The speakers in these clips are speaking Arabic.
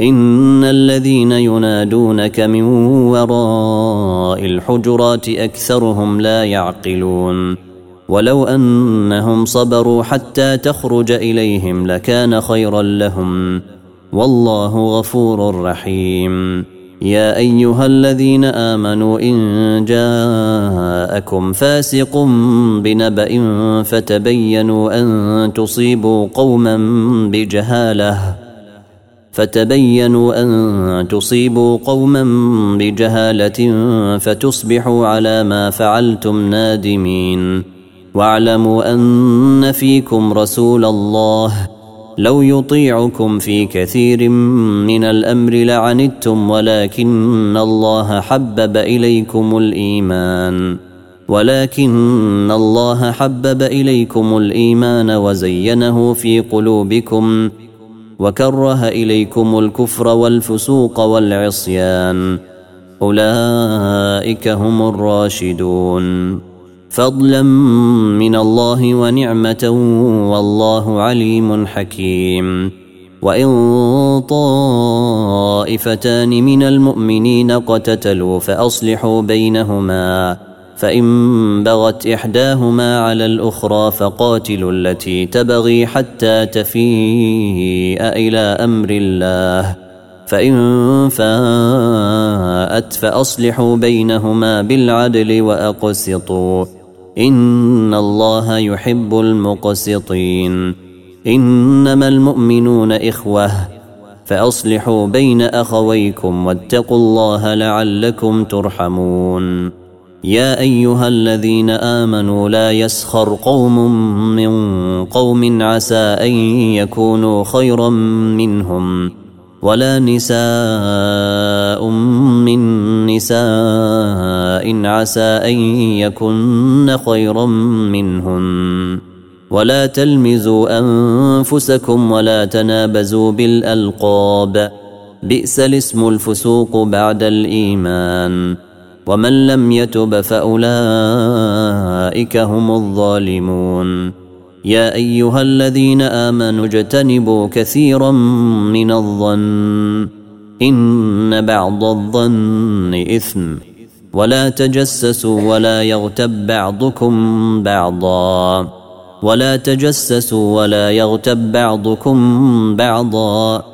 إن الذين ينادونك من وراء الحجرات أكثرهم لا يعقلون. ولو أنهم صبروا حتى تخرج إليهم لكان خيرا لهم. والله غفور رحيم. يا أيها الذين آمنوا إن جاءكم فاسق بنبأ فتبينوا أن تصيبوا قوما بجهالة. فتبينوا أن تصيبوا قوما بجهالة فتصبحوا على ما فعلتم نادمين. واعلموا أن فيكم رسول الله. لو يطيعكم في كثير من الأمر لعنتم ولكن الله حبب إليكم الإيمان. ولكن الله حبب إليكم الإيمان وزينه في قلوبكم. وكره إليكم الكفر والفسوق والعصيان. أولئك هم الراشدون. فضلا من الله ونعمة والله عليم حكيم. وإن طائفتان من المؤمنين قتتلوا فأصلحوا بينهما. فإن بغت إحداهما على الأخرى فقاتلوا التي تبغي حتى تفيء إلى أمر الله. فإن فاءت فأصلحوا بينهما بالعدل وأقسطوا. إن الله يحب المقسطين. إنما المؤمنون إخوة. فأصلحوا بين أخويكم واتقوا الله لعلكم ترحمون. يا أيها الذين آمنوا لا يسخر قوم من قوم عسى أن يكونوا خيرا منهم ولا نساء من نساء عسى أن يكن خيرا منهن ولا تلمزوا أنفسكم ولا تنابزوا بالألقاب بئس الاسم الفسوق بعد الإيمان. ومن لم يتب فأولئك هم الظالمون. يا أيها الذين آمنوا اجتنبوا كثيرا من الظن إن بعض الظن إثم. ولا تجسسوا ولا يغتب بعضكم بعضا. ولا تجسسوا ولا يغتب بعضكم بعضا.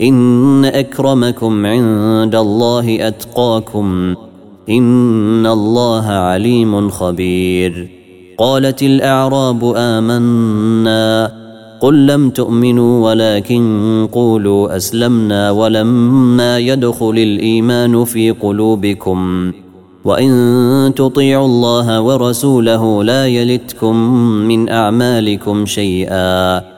إن أكرمكم عند الله أتقاكم. إن الله عليم خبير. قالت الأعراب آمنا. قل لم تؤمنوا ولكن قولوا أسلمنا ولما يدخل الإيمان في قلوبكم. وإن تطيعوا الله ورسوله لا يلتكم من أعمالكم شيئا.